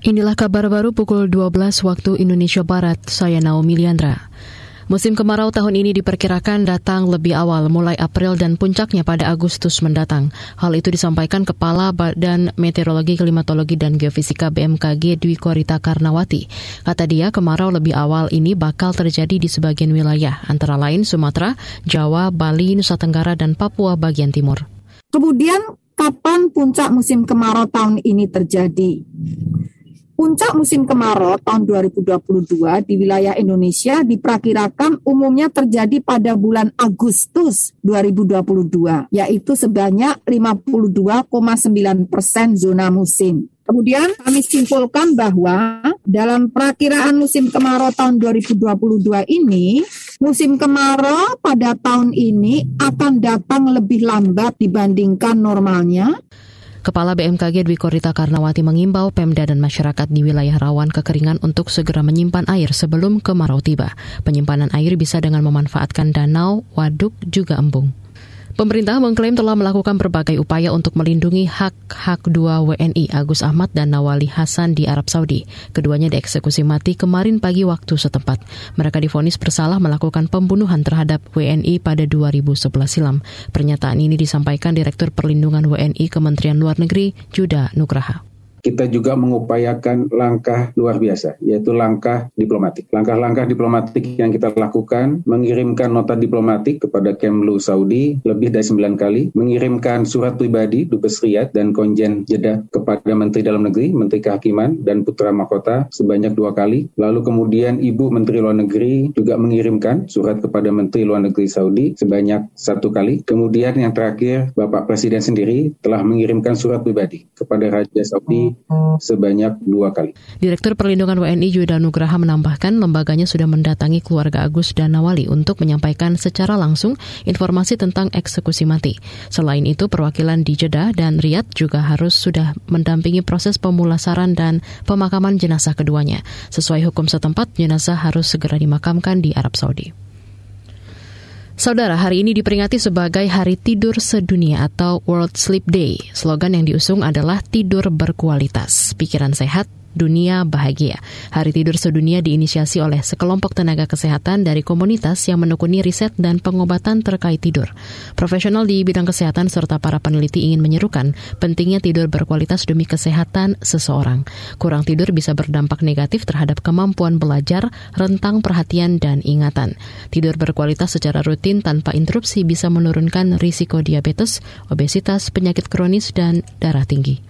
Inilah kabar baru pukul 12 waktu Indonesia Barat. Saya Naomi Liandra. Musim kemarau tahun ini diperkirakan datang lebih awal mulai April dan puncaknya pada Agustus mendatang. Hal itu disampaikan Kepala Badan Meteorologi, Klimatologi, dan Geofisika BMKG Dwi Korita Karnawati. Kata dia, kemarau lebih awal ini bakal terjadi di sebagian wilayah, antara lain Sumatera, Jawa, Bali, Nusa Tenggara, dan Papua bagian timur. Kemudian, kapan puncak musim kemarau tahun ini terjadi? Puncak musim kemarau tahun 2022 di wilayah Indonesia diperkirakan umumnya terjadi pada bulan Agustus 2022, yaitu sebanyak 52,9 persen zona musim. Kemudian kami simpulkan bahwa dalam perakiraan musim kemarau tahun 2022 ini, musim kemarau pada tahun ini akan datang lebih lambat dibandingkan normalnya Kepala BMKG Dwi Korita Karnawati mengimbau Pemda dan masyarakat di wilayah rawan kekeringan untuk segera menyimpan air sebelum kemarau tiba. Penyimpanan air bisa dengan memanfaatkan danau, waduk, juga embung. Pemerintah mengklaim telah melakukan berbagai upaya untuk melindungi hak-hak dua WNI Agus Ahmad dan Nawali Hasan di Arab Saudi. Keduanya dieksekusi mati kemarin pagi waktu setempat. Mereka difonis bersalah melakukan pembunuhan terhadap WNI pada 2011 silam. Pernyataan ini disampaikan Direktur Perlindungan WNI Kementerian Luar Negeri, Juda Nugraha kita juga mengupayakan langkah luar biasa, yaitu langkah diplomatik. Langkah-langkah diplomatik yang kita lakukan, mengirimkan nota diplomatik kepada Kemlu Saudi lebih dari sembilan kali, mengirimkan surat pribadi Dubes Riyadh dan Konjen Jeddah kepada Menteri Dalam Negeri, Menteri Kehakiman, dan Putra Mahkota sebanyak dua kali. Lalu kemudian Ibu Menteri Luar Negeri juga mengirimkan surat kepada Menteri Luar Negeri Saudi sebanyak satu kali. Kemudian yang terakhir, Bapak Presiden sendiri telah mengirimkan surat pribadi kepada Raja Saudi sebanyak dua kali. Direktur Perlindungan WNI Yuda Nugraha menambahkan lembaganya sudah mendatangi keluarga Agus dan Nawali untuk menyampaikan secara langsung informasi tentang eksekusi mati. Selain itu, perwakilan di Jeddah dan Riyadh juga harus sudah mendampingi proses pemulasaran dan pemakaman jenazah keduanya. Sesuai hukum setempat, jenazah harus segera dimakamkan di Arab Saudi. Saudara, hari ini diperingati sebagai Hari Tidur Sedunia atau World Sleep Day. Slogan yang diusung adalah tidur berkualitas, pikiran sehat, Dunia Bahagia. Hari Tidur Sedunia diinisiasi oleh sekelompok tenaga kesehatan dari komunitas yang menekuni riset dan pengobatan terkait tidur. Profesional di bidang kesehatan serta para peneliti ingin menyerukan pentingnya tidur berkualitas demi kesehatan seseorang. Kurang tidur bisa berdampak negatif terhadap kemampuan belajar, rentang perhatian, dan ingatan. Tidur berkualitas secara rutin tanpa interupsi bisa menurunkan risiko diabetes, obesitas, penyakit kronis, dan darah tinggi.